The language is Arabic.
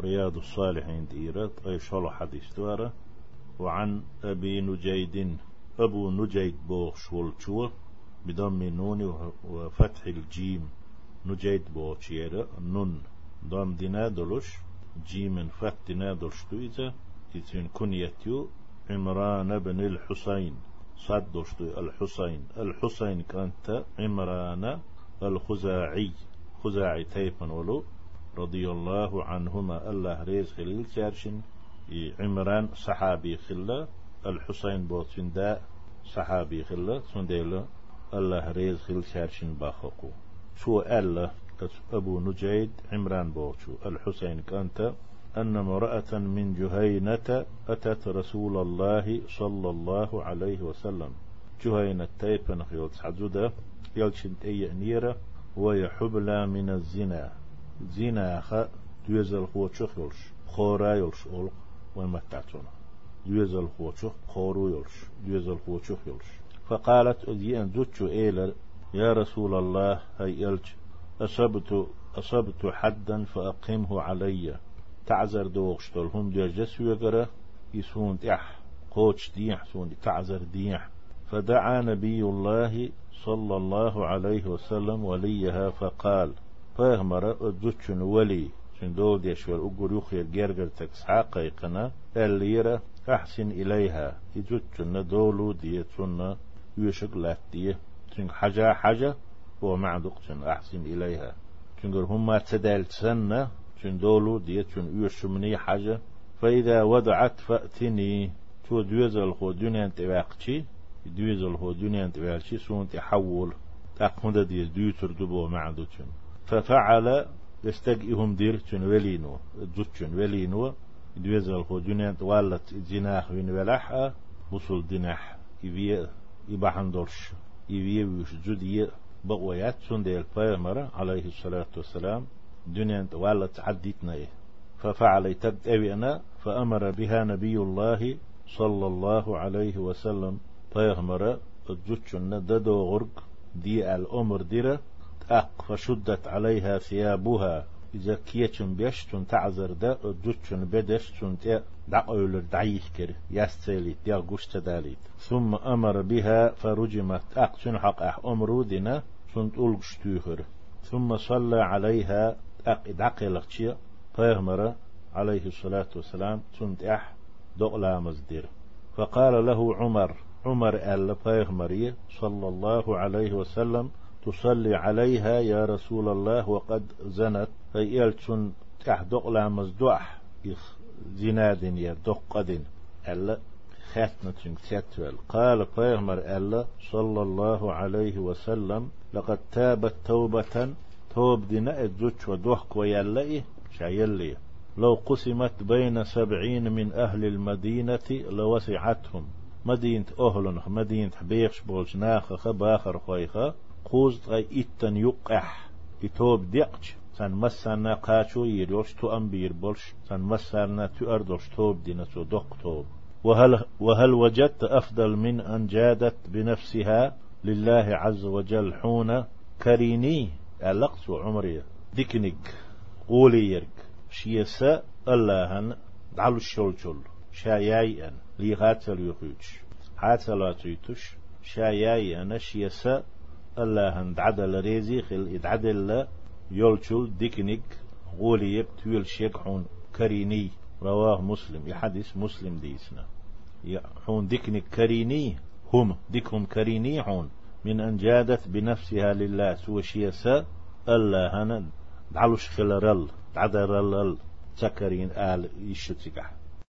رياض الصالحين ديرت أي شلو حديث دوارة وعن أبي نجيد أبو نجيد بوغ والشو بضم النون وفتح الجيم. نجيد بوغ نون ضم دينا دلوش جيم فتح دينا دلوش دويزة إذن كنيتيو عمران بن الحسين. صدشت الحسين. الحسين كانت عمران الخزاعي. خزاعي تيفن ولو. رضي الله عنهما الله ريز خليل شارشن عمران صحابي خلا الحسين بوتين دا صحابي خلا سنديلا الله ريز خليل شارشن باخقو شو ألا أبو نجيد عمران بوتشو الحسين كانت أن امرأة من جهينة أتت رسول الله صلى الله عليه وسلم جهينة تيبن خيوت حدودة يلشن أي نيرة ويحبلى من الزنا زنا خ دوزل خوتشخ يلش خورا يلش أولق ومتعتون دوزل خوتشخ خورو يلش دوزل خوتشخ يلش فقالت أذي أن زوتشو إيلر يا رسول الله هي يلش أصبت أصبت حدا فأقمه عليّ تعذر دوغشتول هم جس ويقرا يسون تح قوش ديح سون تعذر ديح فدعا نبي الله صلى الله عليه وسلم وليها فقال فهمر أدوتشن ولي شن دول ديشور أقول يخير جرجر تكسحاق يقنا الليرة أحسن إليها يدوتشن دولو ديتشن يشق لات ديه تن حاجة حاجة ومعدق أحسن إليها تنقر هم تدال سنة تون دولو دي تون يوشمني حاجة فإذا وضعت فأتني تو دوزل خو دنيا تواقشي دوزل خو دنيا تواقشي سون تحول تاقمد دي دوتر دبو معدوتون ففعل يستقئهم دير تون ولينو دوتون ولينو دوزل خو دنيا توالت جناح وين ولحة وصل دناح. يبيه يبحن دورش يبيه ويش جديه بقويات سون ديل عليه الصلاة والسلام دنيا ولا عديتنا إيه ففعل تد أنا فأمر بها نبي الله صلى الله عليه وسلم فيغمر الجتشن ددو غرق دي الأمر ديرة أق فشدت عليها ثيابها. إذا كيتشن بيشتن تعذر دا الجتشن بدشتن تا دعويل دعيش كر يستيلي دي غشت داليت. ثم أمر بها فرجمت. أق حق؟ أح أمرو دينا سنت ألغشتوهر ثم صلى عليها أق دعقلقشي فيغمر عليه الصلاة والسلام تنت أح دقلا مزدير. فقال له عمر عمر أل فيغمري صلى الله عليه وسلم تصلي عليها يا رسول الله وقد زنت. فيال تن تح دقلا مزدوح. زناد يا دقد ألا خاتنة تتول قال فيغمر ألا صلى الله عليه وسلم لقد تابت توبة. توب دينا الزوج ودوح ويلئي شايلي. لو قسمت بين سبعين من أهل المدينة لوسعتهم. مدينة أهل مدينة بيخش بولش ناخ خباخر خويخة. قوز غي إتن يقح. يتوب ديقش. سن مسانا قاشو يريوش تو أمبير بولش. سن مسانا تو أردوش توب دينا تو دوق توب. وهل, وهل وجدت أفضل من أن جادت بنفسها لله عز وجل حون كريني؟ اللقص عمري. ديكنيك. قولي يرك. شيسا اللهن دعلو الشلشل شاياي أن. لي غاتل يخيوش لا تيتوش شاياي أنا شيسا اللهن دعدل ريزي خل ادعدل يولشل ديكنيك قولي يك تيول شيك حون كريني. رواه مسلم. يحدث مسلم ديسنا. حون ديكنيك كريني هم. ديكهم كريني حون. من أن جادت بنفسها لله سوى شيسا. ألا هنا دعلوش خلرل. دعدرل تكرين آل يشتكح